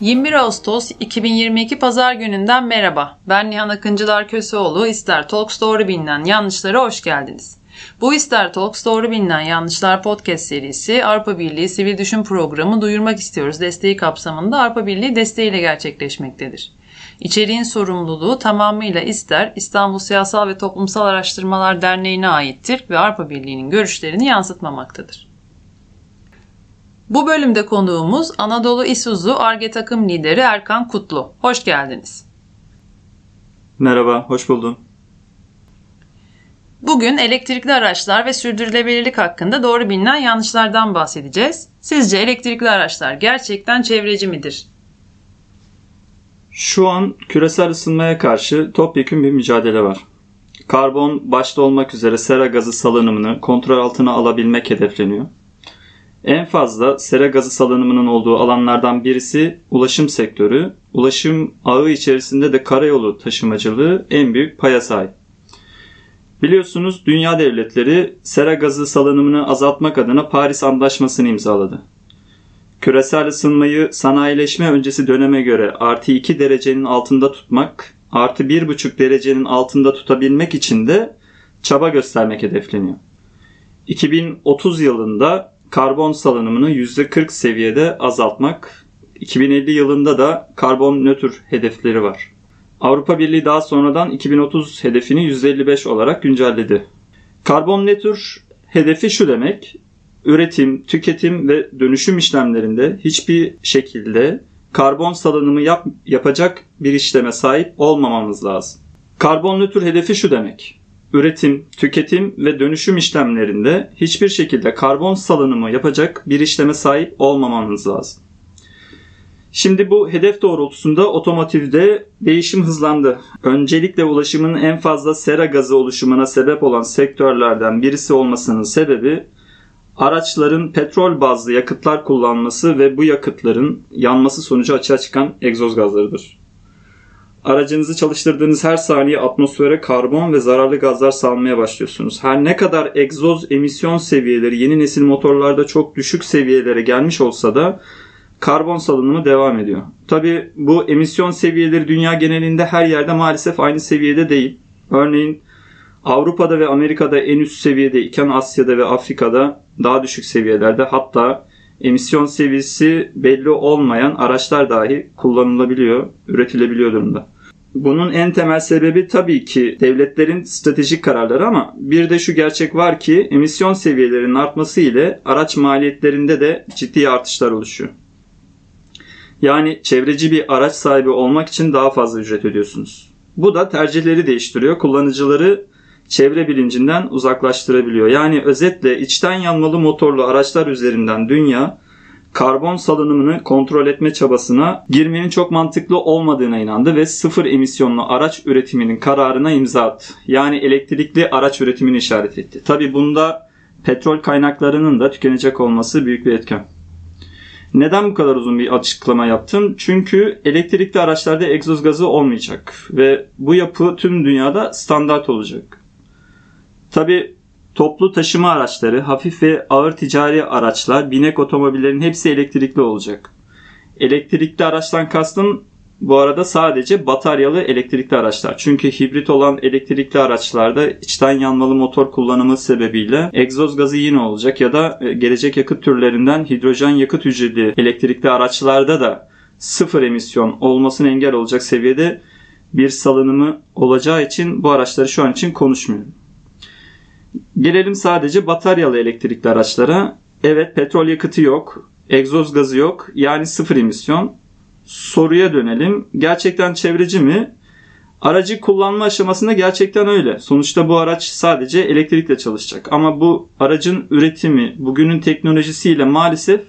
21 Ağustos 2022 Pazar gününden merhaba. Ben Nihan Akıncılar Köseoğlu. İster Talks doğru bilinen yanlışlara hoş geldiniz. Bu İster Talks doğru bilinen yanlışlar podcast serisi Avrupa Birliği Sivil Düşün Programı duyurmak istiyoruz desteği kapsamında Avrupa Birliği desteğiyle gerçekleşmektedir. İçeriğin sorumluluğu tamamıyla İster İstanbul Siyasal ve Toplumsal Araştırmalar Derneği'ne aittir ve Avrupa Birliği'nin görüşlerini yansıtmamaktadır. Bu bölümde konuğumuz Anadolu İsuzu Arge takım lideri Erkan Kutlu. Hoş geldiniz. Merhaba, hoş buldum. Bugün elektrikli araçlar ve sürdürülebilirlik hakkında doğru bilinen yanlışlardan bahsedeceğiz. Sizce elektrikli araçlar gerçekten çevreci midir? Şu an küresel ısınmaya karşı topyekun bir mücadele var. Karbon başta olmak üzere sera gazı salınımını kontrol altına alabilmek hedefleniyor. En fazla sera gazı salınımının olduğu alanlardan birisi ulaşım sektörü. Ulaşım ağı içerisinde de karayolu taşımacılığı en büyük paya sahip. Biliyorsunuz dünya devletleri sera gazı salınımını azaltmak adına Paris Antlaşması'nı imzaladı. Küresel ısınmayı sanayileşme öncesi döneme göre artı 2 derecenin altında tutmak, artı 1,5 derecenin altında tutabilmek için de çaba göstermek hedefleniyor. 2030 yılında karbon salınımını %40 seviyede azaltmak, 2050 yılında da karbon nötr hedefleri var. Avrupa Birliği daha sonradan 2030 hedefini %55 olarak güncelledi. Karbon nötr hedefi şu demek, üretim, tüketim ve dönüşüm işlemlerinde hiçbir şekilde karbon salınımı yap, yapacak bir işleme sahip olmamamız lazım. Karbon nötr hedefi şu demek üretim, tüketim ve dönüşüm işlemlerinde hiçbir şekilde karbon salınımı yapacak bir işleme sahip olmamamız lazım. Şimdi bu hedef doğrultusunda otomotivde değişim hızlandı. Öncelikle ulaşımın en fazla sera gazı oluşumuna sebep olan sektörlerden birisi olmasının sebebi araçların petrol bazlı yakıtlar kullanması ve bu yakıtların yanması sonucu açığa çıkan egzoz gazlarıdır. Aracınızı çalıştırdığınız her saniye atmosfere karbon ve zararlı gazlar salmaya başlıyorsunuz. Her ne kadar egzoz emisyon seviyeleri yeni nesil motorlarda çok düşük seviyelere gelmiş olsa da karbon salınımı devam ediyor. Tabi bu emisyon seviyeleri dünya genelinde her yerde maalesef aynı seviyede değil. Örneğin Avrupa'da ve Amerika'da en üst seviyede iken Asya'da ve Afrika'da daha düşük seviyelerde hatta emisyon seviyesi belli olmayan araçlar dahi kullanılabiliyor, üretilebiliyor durumda. Bunun en temel sebebi tabii ki devletlerin stratejik kararları ama bir de şu gerçek var ki emisyon seviyelerinin artması ile araç maliyetlerinde de ciddi artışlar oluşuyor. Yani çevreci bir araç sahibi olmak için daha fazla ücret ödüyorsunuz. Bu da tercihleri değiştiriyor. Kullanıcıları çevre bilincinden uzaklaştırabiliyor. Yani özetle içten yanmalı motorlu araçlar üzerinden dünya karbon salınımını kontrol etme çabasına girmenin çok mantıklı olmadığına inandı ve sıfır emisyonlu araç üretiminin kararına imza attı. Yani elektrikli araç üretimini işaret etti. Tabi bunda petrol kaynaklarının da tükenecek olması büyük bir etken. Neden bu kadar uzun bir açıklama yaptım? Çünkü elektrikli araçlarda egzoz gazı olmayacak ve bu yapı tüm dünyada standart olacak. Tabi Toplu taşıma araçları, hafif ve ağır ticari araçlar, binek otomobillerin hepsi elektrikli olacak. Elektrikli araçtan kastım bu arada sadece bataryalı elektrikli araçlar. Çünkü hibrit olan elektrikli araçlarda içten yanmalı motor kullanımı sebebiyle egzoz gazı yine olacak ya da e, gelecek yakıt türlerinden hidrojen yakıt hücreli elektrikli araçlarda da sıfır emisyon olmasına engel olacak seviyede bir salınımı olacağı için bu araçları şu an için konuşmuyorum. Gelelim sadece bataryalı elektrikli araçlara. Evet petrol yakıtı yok, egzoz gazı yok yani sıfır emisyon. Soruya dönelim. Gerçekten çevreci mi? Aracı kullanma aşamasında gerçekten öyle. Sonuçta bu araç sadece elektrikle çalışacak. Ama bu aracın üretimi bugünün teknolojisiyle maalesef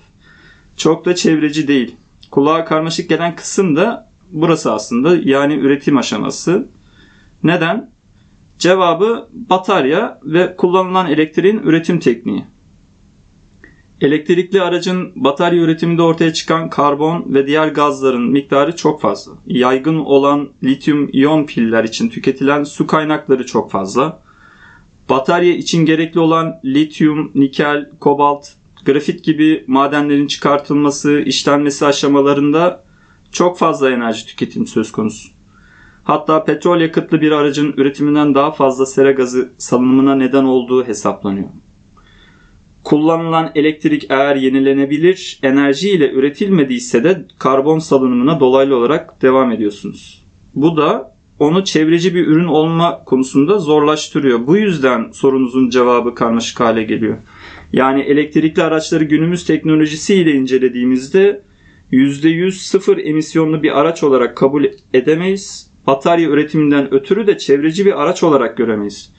çok da çevreci değil. Kulağa karmaşık gelen kısım da burası aslında yani üretim aşaması. Neden? Cevabı batarya ve kullanılan elektriğin üretim tekniği. Elektrikli aracın batarya üretiminde ortaya çıkan karbon ve diğer gazların miktarı çok fazla. Yaygın olan lityum iyon piller için tüketilen su kaynakları çok fazla. Batarya için gerekli olan lityum, nikel, kobalt, grafit gibi madenlerin çıkartılması, işlenmesi aşamalarında Çok fazla enerji tüketimi söz konusu. Hatta petrol yakıtlı bir aracın üretiminden daha fazla sera gazı salınımına neden olduğu hesaplanıyor. Kullanılan elektrik eğer yenilenebilir enerji ile üretilmediyse de karbon salınımına dolaylı olarak devam ediyorsunuz. Bu da onu çevreci bir ürün olma konusunda zorlaştırıyor. Bu yüzden sorunuzun cevabı karmaşık hale geliyor. Yani elektrikli araçları günümüz teknolojisiyle incelediğimizde %100 sıfır emisyonlu bir araç olarak kabul edemeyiz. Batarya üretiminden ötürü de çevreci bir araç olarak göremeyiz.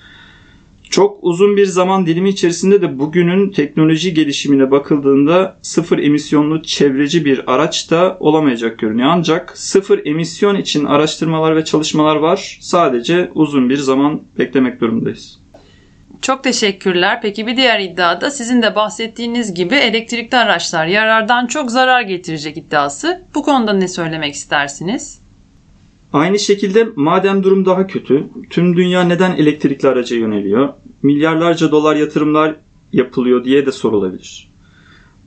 Çok uzun bir zaman dilimi içerisinde de bugünün teknoloji gelişimine bakıldığında sıfır emisyonlu çevreci bir araç da olamayacak görünüyor. Ancak sıfır emisyon için araştırmalar ve çalışmalar var. Sadece uzun bir zaman beklemek durumundayız. Çok teşekkürler. Peki bir diğer iddia da sizin de bahsettiğiniz gibi elektrikli araçlar yarardan çok zarar getirecek iddiası. Bu konuda ne söylemek istersiniz? Aynı şekilde madem durum daha kötü, tüm dünya neden elektrikli araca yöneliyor? Milyarlarca dolar yatırımlar yapılıyor diye de sorulabilir.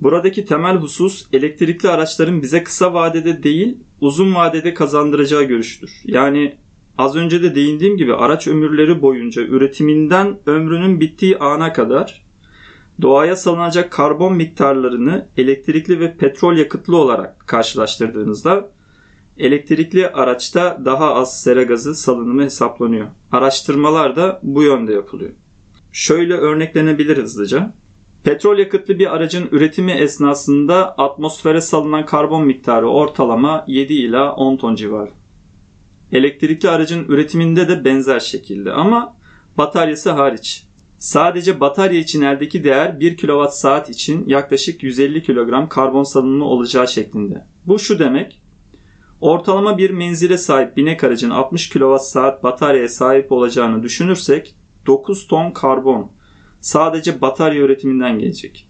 Buradaki temel husus elektrikli araçların bize kısa vadede değil, uzun vadede kazandıracağı görüştür. Yani az önce de değindiğim gibi araç ömürleri boyunca üretiminden ömrünün bittiği ana kadar doğaya salınacak karbon miktarlarını elektrikli ve petrol yakıtlı olarak karşılaştırdığınızda elektrikli araçta daha az sera gazı salınımı hesaplanıyor. Araştırmalar da bu yönde yapılıyor. Şöyle örneklenebilir hızlıca. Petrol yakıtlı bir aracın üretimi esnasında atmosfere salınan karbon miktarı ortalama 7 ila 10 ton civarı. Elektrikli aracın üretiminde de benzer şekilde ama bataryası hariç. Sadece batarya için eldeki değer 1 kWh için yaklaşık 150 kilogram karbon salınımı olacağı şeklinde. Bu şu demek, ortalama bir menzile sahip binek aracın 60 kWh bataryaya sahip olacağını düşünürsek 9 ton karbon sadece batarya üretiminden gelecek.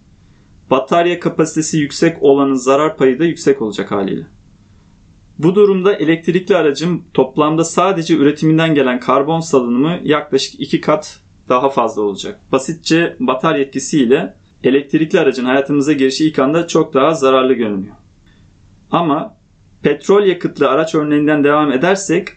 Batarya kapasitesi yüksek olanın zarar payı da yüksek olacak haliyle. Bu durumda elektrikli aracın toplamda sadece üretiminden gelen karbon salınımı yaklaşık 2 kat daha fazla olacak. Basitçe batarya etkisiyle elektrikli aracın hayatımıza girişi ilk anda çok daha zararlı görünüyor. Ama petrol yakıtlı araç örneğinden devam edersek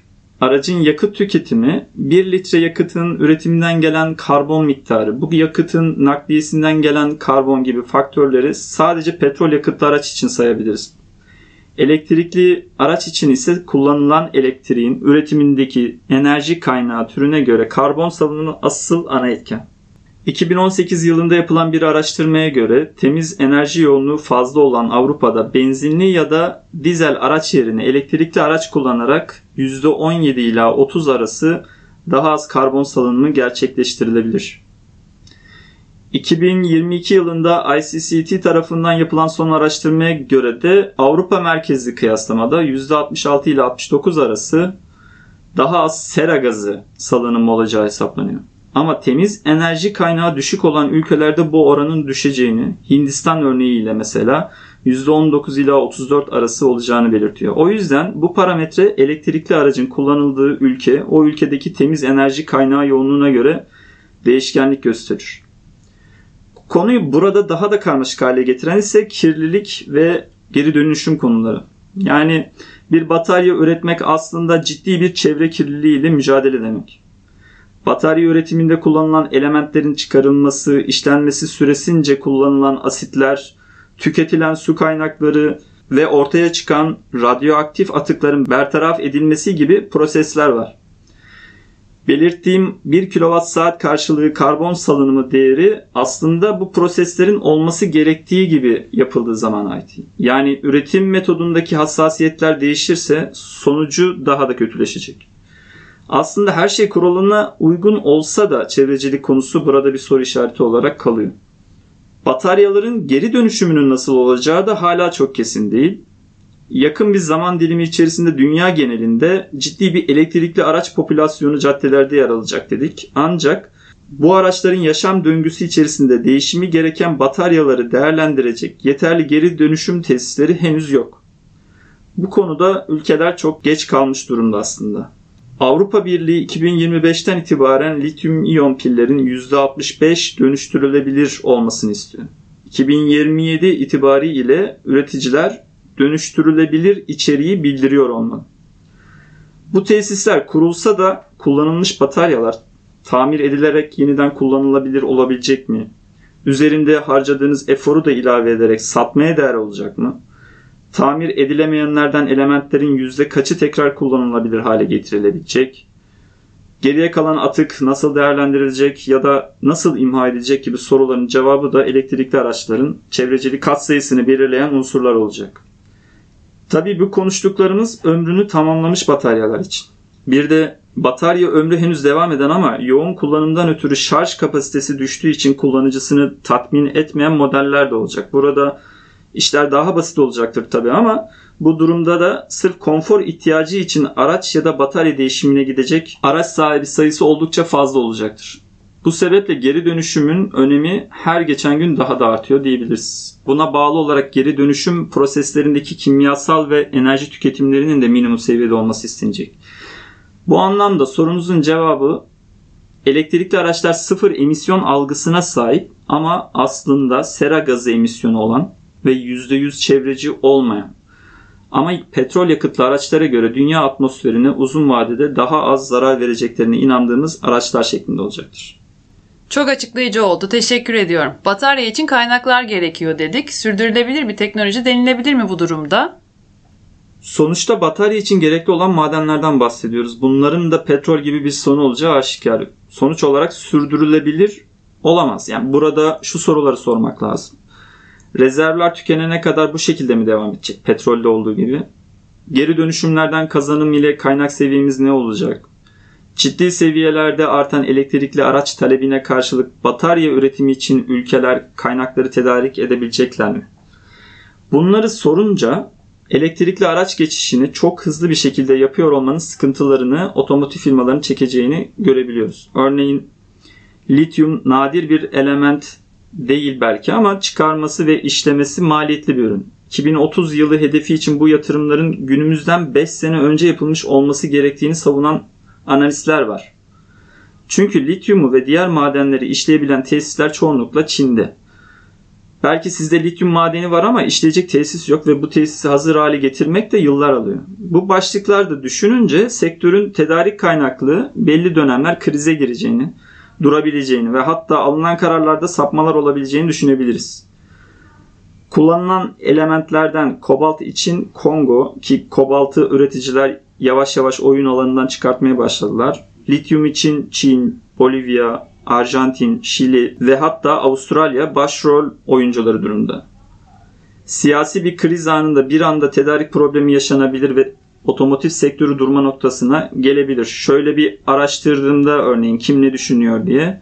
aracın yakıt tüketimi 1 litre yakıtın üretiminden gelen karbon miktarı, bu yakıtın nakliyesinden gelen karbon gibi faktörleri sadece petrol yakıtlı araç için sayabiliriz. Elektrikli araç için ise kullanılan elektriğin üretimindeki enerji kaynağı türüne göre karbon salınımı asıl ana etken. 2018 yılında yapılan bir araştırmaya göre temiz enerji yoğunluğu fazla olan Avrupa'da benzinli ya da dizel araç yerine elektrikli araç kullanarak %17 ila 30 arası daha az karbon salınımı gerçekleştirilebilir. 2022 yılında ICCT tarafından yapılan son araştırmaya göre de Avrupa merkezli kıyaslamada %66 ile 69 arası daha az sera gazı salınımı olacağı hesaplanıyor. Ama temiz enerji kaynağı düşük olan ülkelerde bu oranın düşeceğini, Hindistan örneğiyle mesela %19 ila 34 arası olacağını belirtiyor. O yüzden bu parametre elektrikli aracın kullanıldığı ülke, o ülkedeki temiz enerji kaynağı yoğunluğuna göre değişkenlik gösterir. Konuyu burada daha da karmaşık hale getiren ise kirlilik ve geri dönüşüm konuları. Yani bir batarya üretmek aslında ciddi bir çevre kirliliği ile mücadele demek. Batarya üretiminde kullanılan elementlerin çıkarılması, işlenmesi süresince kullanılan asitler, tüketilen su kaynakları ve ortaya çıkan radyoaktif atıkların bertaraf edilmesi gibi prosesler var. Belirttiğim 1 kWh karşılığı karbon salınımı değeri aslında bu proseslerin olması gerektiği gibi yapıldığı zaman ait. Yani üretim metodundaki hassasiyetler değişirse sonucu daha da kötüleşecek. Aslında her şey kuralına uygun olsa da çevrecilik konusu burada bir soru işareti olarak kalıyor. Bataryaların geri dönüşümünün nasıl olacağı da hala çok kesin değil. Yakın bir zaman dilimi içerisinde dünya genelinde ciddi bir elektrikli araç popülasyonu caddelerde yer alacak dedik. Ancak bu araçların yaşam döngüsü içerisinde değişimi gereken bataryaları değerlendirecek yeterli geri dönüşüm tesisleri henüz yok. Bu konuda ülkeler çok geç kalmış durumda aslında. Avrupa Birliği 2025'ten itibaren lityum iyon pillerin %65 dönüştürülebilir olmasını istiyor. 2027 itibariyle üreticiler dönüştürülebilir içeriği bildiriyor olmalı. Bu tesisler kurulsa da kullanılmış bataryalar tamir edilerek yeniden kullanılabilir olabilecek mi? Üzerinde harcadığınız eforu da ilave ederek satmaya değer olacak mı? Tamir edilemeyenlerden elementlerin yüzde kaçı tekrar kullanılabilir hale getirilebilecek? Geriye kalan atık nasıl değerlendirilecek ya da nasıl imha edilecek gibi soruların cevabı da elektrikli araçların çevrecilik katsayısını belirleyen unsurlar olacak. Tabii bu konuştuklarımız ömrünü tamamlamış bataryalar için. Bir de batarya ömrü henüz devam eden ama yoğun kullanımdan ötürü şarj kapasitesi düştüğü için kullanıcısını tatmin etmeyen modeller de olacak. Burada işler daha basit olacaktır tabii ama bu durumda da sırf konfor ihtiyacı için araç ya da batarya değişimine gidecek araç sahibi sayısı oldukça fazla olacaktır. Bu sebeple geri dönüşümün önemi her geçen gün daha da artıyor diyebiliriz. Buna bağlı olarak geri dönüşüm proseslerindeki kimyasal ve enerji tüketimlerinin de minimum seviyede olması istenecek. Bu anlamda sorunuzun cevabı elektrikli araçlar sıfır emisyon algısına sahip ama aslında sera gazı emisyonu olan ve %100 çevreci olmayan ama petrol yakıtlı araçlara göre dünya atmosferine uzun vadede daha az zarar vereceklerine inandığımız araçlar şeklinde olacaktır. Çok açıklayıcı oldu. Teşekkür ediyorum. Batarya için kaynaklar gerekiyor dedik. Sürdürülebilir bir teknoloji denilebilir mi bu durumda? Sonuçta batarya için gerekli olan madenlerden bahsediyoruz. Bunların da petrol gibi bir sonu olacağı aşikar. Sonuç olarak sürdürülebilir olamaz. Yani burada şu soruları sormak lazım. Rezervler tükenene kadar bu şekilde mi devam edecek? Petrolde olduğu gibi. Geri dönüşümlerden kazanım ile kaynak seviyemiz ne olacak? Ciddi seviyelerde artan elektrikli araç talebine karşılık batarya üretimi için ülkeler kaynakları tedarik edebilecekler mi? Bunları sorunca elektrikli araç geçişini çok hızlı bir şekilde yapıyor olmanın sıkıntılarını otomotiv firmalarının çekeceğini görebiliyoruz. Örneğin lityum nadir bir element değil belki ama çıkarması ve işlemesi maliyetli bir ürün. 2030 yılı hedefi için bu yatırımların günümüzden 5 sene önce yapılmış olması gerektiğini savunan analistler var. Çünkü lityumu ve diğer madenleri işleyebilen tesisler çoğunlukla Çin'de. Belki sizde lityum madeni var ama işleyecek tesis yok ve bu tesisi hazır hale getirmek de yıllar alıyor. Bu başlıklarda düşününce sektörün tedarik kaynaklı belli dönemler krize gireceğini, durabileceğini ve hatta alınan kararlarda sapmalar olabileceğini düşünebiliriz. Kullanılan elementlerden kobalt için Kongo ki kobaltı üreticiler yavaş yavaş oyun alanından çıkartmaya başladılar. Lityum için Çin, Bolivya, Arjantin, Şili ve hatta Avustralya başrol oyuncuları durumda. Siyasi bir kriz anında bir anda tedarik problemi yaşanabilir ve otomotiv sektörü durma noktasına gelebilir. Şöyle bir araştırdığımda örneğin kim ne düşünüyor diye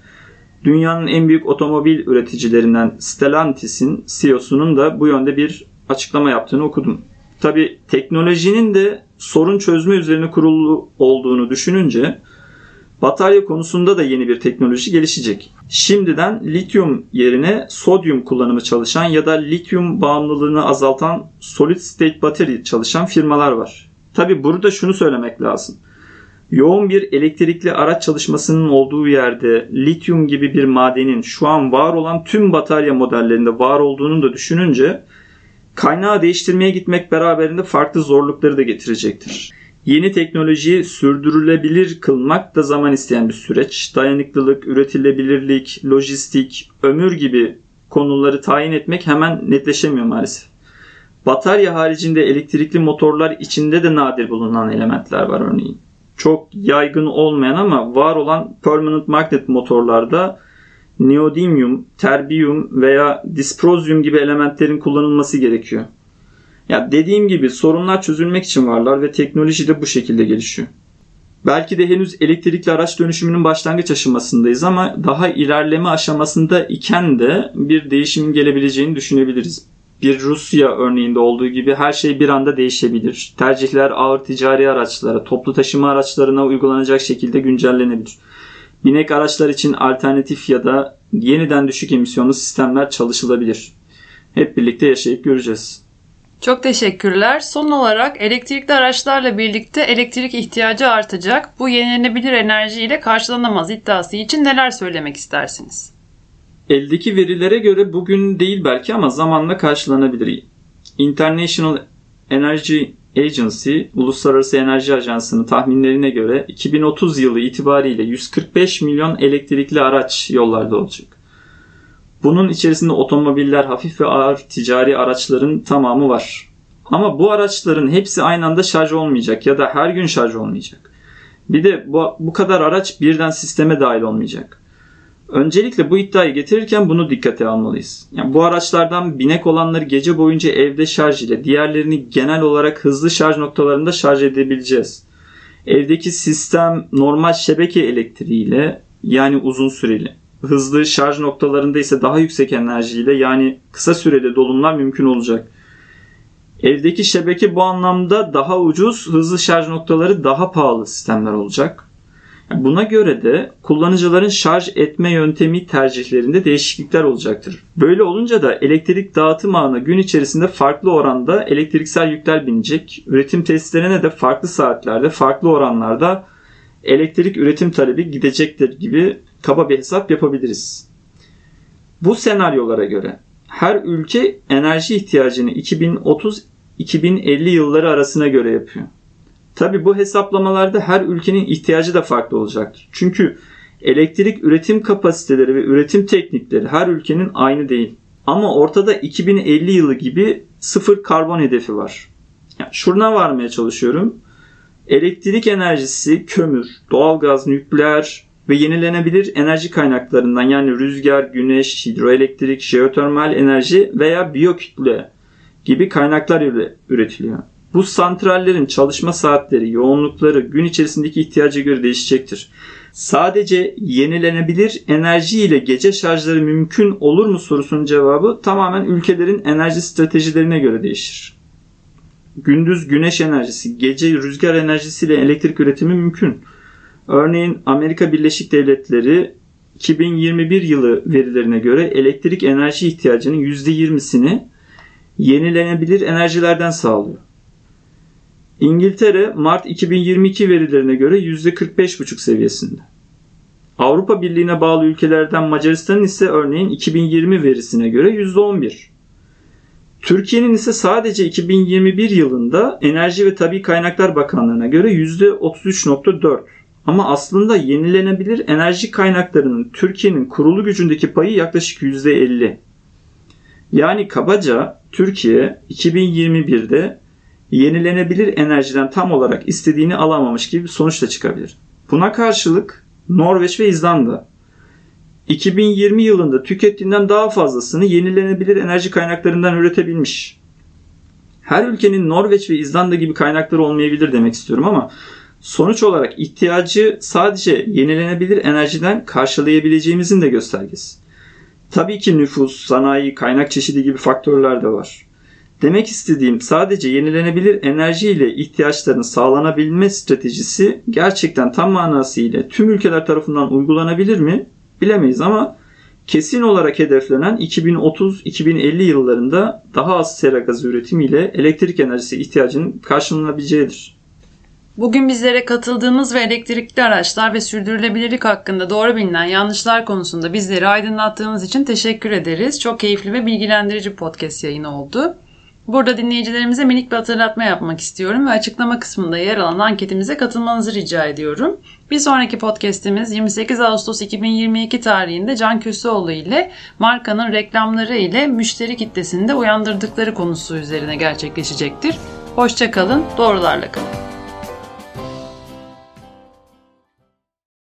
dünyanın en büyük otomobil üreticilerinden Stellantis'in CEO'sunun da bu yönde bir açıklama yaptığını okudum. Tabi teknolojinin de sorun çözme üzerine kurulu olduğunu düşününce batarya konusunda da yeni bir teknoloji gelişecek. Şimdiden lityum yerine sodyum kullanımı çalışan ya da lityum bağımlılığını azaltan solid state battery çalışan firmalar var. Tabi burada şunu söylemek lazım. Yoğun bir elektrikli araç çalışmasının olduğu yerde lityum gibi bir madenin şu an var olan tüm batarya modellerinde var olduğunu da düşününce kaynağı değiştirmeye gitmek beraberinde farklı zorlukları da getirecektir. Yeni teknolojiyi sürdürülebilir kılmak da zaman isteyen bir süreç. Dayanıklılık, üretilebilirlik, lojistik, ömür gibi konuları tayin etmek hemen netleşemiyor maalesef. Batarya haricinde elektrikli motorlar içinde de nadir bulunan elementler var örneğin. Çok yaygın olmayan ama var olan permanent magnet motorlarda neodymium, terbium veya disprozyum gibi elementlerin kullanılması gerekiyor. Ya dediğim gibi sorunlar çözülmek için varlar ve teknoloji de bu şekilde gelişiyor. Belki de henüz elektrikli araç dönüşümünün başlangıç aşamasındayız ama daha ilerleme aşamasında iken de bir değişimin gelebileceğini düşünebiliriz. Bir Rusya örneğinde olduğu gibi her şey bir anda değişebilir. Tercihler ağır ticari araçlara, toplu taşıma araçlarına uygulanacak şekilde güncellenebilir. Binek araçlar için alternatif ya da yeniden düşük emisyonlu sistemler çalışılabilir. Hep birlikte yaşayıp göreceğiz. Çok teşekkürler. Son olarak elektrikli araçlarla birlikte elektrik ihtiyacı artacak. Bu yenilenebilir enerji ile karşılanamaz iddiası için neler söylemek istersiniz? Eldeki verilere göre bugün değil belki ama zamanla karşılanabilir. International Energy Agency, Uluslararası Enerji Ajansı'nın tahminlerine göre 2030 yılı itibariyle 145 milyon elektrikli araç yollarda olacak. Bunun içerisinde otomobiller, hafif ve ağır ticari araçların tamamı var. Ama bu araçların hepsi aynı anda şarj olmayacak ya da her gün şarj olmayacak. Bir de bu, bu kadar araç birden sisteme dahil olmayacak. Öncelikle bu iddiayı getirirken bunu dikkate almalıyız. Yani bu araçlardan binek olanları gece boyunca evde şarj ile diğerlerini genel olarak hızlı şarj noktalarında şarj edebileceğiz. Evdeki sistem normal şebeke elektriğiyle yani uzun süreli. Hızlı şarj noktalarında ise daha yüksek enerjiyle yani kısa süreli dolumlar mümkün olacak. Evdeki şebeke bu anlamda daha ucuz, hızlı şarj noktaları daha pahalı sistemler olacak. Buna göre de kullanıcıların şarj etme yöntemi tercihlerinde değişiklikler olacaktır. Böyle olunca da elektrik dağıtım ağına gün içerisinde farklı oranda elektriksel yükler binecek. Üretim tesislerine de farklı saatlerde, farklı oranlarda elektrik üretim talebi gidecektir gibi kaba bir hesap yapabiliriz. Bu senaryolara göre her ülke enerji ihtiyacını 2030-2050 yılları arasına göre yapıyor. Tabi bu hesaplamalarda her ülkenin ihtiyacı da farklı olacaktır. Çünkü elektrik üretim kapasiteleri ve üretim teknikleri her ülkenin aynı değil. Ama ortada 2050 yılı gibi sıfır karbon hedefi var. Yani şuna varmaya çalışıyorum. Elektrik enerjisi kömür, doğalgaz, nükleer ve yenilenebilir enerji kaynaklarından yani rüzgar, güneş, hidroelektrik, jeotermal enerji veya biyokütle gibi kaynaklar ile üretiliyor. Bu santrallerin çalışma saatleri, yoğunlukları gün içerisindeki ihtiyaca göre değişecektir. Sadece yenilenebilir enerji ile gece şarjları mümkün olur mu sorusunun cevabı tamamen ülkelerin enerji stratejilerine göre değişir. Gündüz güneş enerjisi, gece rüzgar enerjisiyle elektrik üretimi mümkün. Örneğin Amerika Birleşik Devletleri 2021 yılı verilerine göre elektrik enerji ihtiyacının %20'sini yenilenebilir enerjilerden sağlıyor. İngiltere Mart 2022 verilerine göre %45,5 seviyesinde. Avrupa Birliği'ne bağlı ülkelerden Macaristan'ın ise örneğin 2020 verisine göre %11. Türkiye'nin ise sadece 2021 yılında Enerji ve Tabi Kaynaklar Bakanlığı'na göre %33.4. Ama aslında yenilenebilir enerji kaynaklarının Türkiye'nin kurulu gücündeki payı yaklaşık %50. Yani kabaca Türkiye 2021'de yenilenebilir enerjiden tam olarak istediğini alamamış gibi bir sonuç da çıkabilir. Buna karşılık Norveç ve İzlanda 2020 yılında tükettiğinden daha fazlasını yenilenebilir enerji kaynaklarından üretebilmiş. Her ülkenin Norveç ve İzlanda gibi kaynakları olmayabilir demek istiyorum ama sonuç olarak ihtiyacı sadece yenilenebilir enerjiden karşılayabileceğimizin de göstergesi. Tabii ki nüfus, sanayi, kaynak çeşidi gibi faktörler de var. Demek istediğim sadece yenilenebilir enerji ile ihtiyaçların sağlanabilme stratejisi gerçekten tam manasıyla tüm ülkeler tarafından uygulanabilir mi? Bilemeyiz ama kesin olarak hedeflenen 2030-2050 yıllarında daha az sera gazı üretimiyle elektrik enerjisi ihtiyacının karşılanabileceğidir. Bugün bizlere katıldığınız ve elektrikli araçlar ve sürdürülebilirlik hakkında doğru bilinen yanlışlar konusunda bizleri aydınlattığınız için teşekkür ederiz. Çok keyifli ve bilgilendirici podcast yayını oldu. Burada dinleyicilerimize minik bir hatırlatma yapmak istiyorum ve açıklama kısmında yer alan anketimize katılmanızı rica ediyorum. Bir sonraki podcast'imiz 28 Ağustos 2022 tarihinde Can Köseoğlu ile markanın reklamları ile müşteri kitlesinde uyandırdıkları konusu üzerine gerçekleşecektir. Hoşçakalın, doğrularla kalın.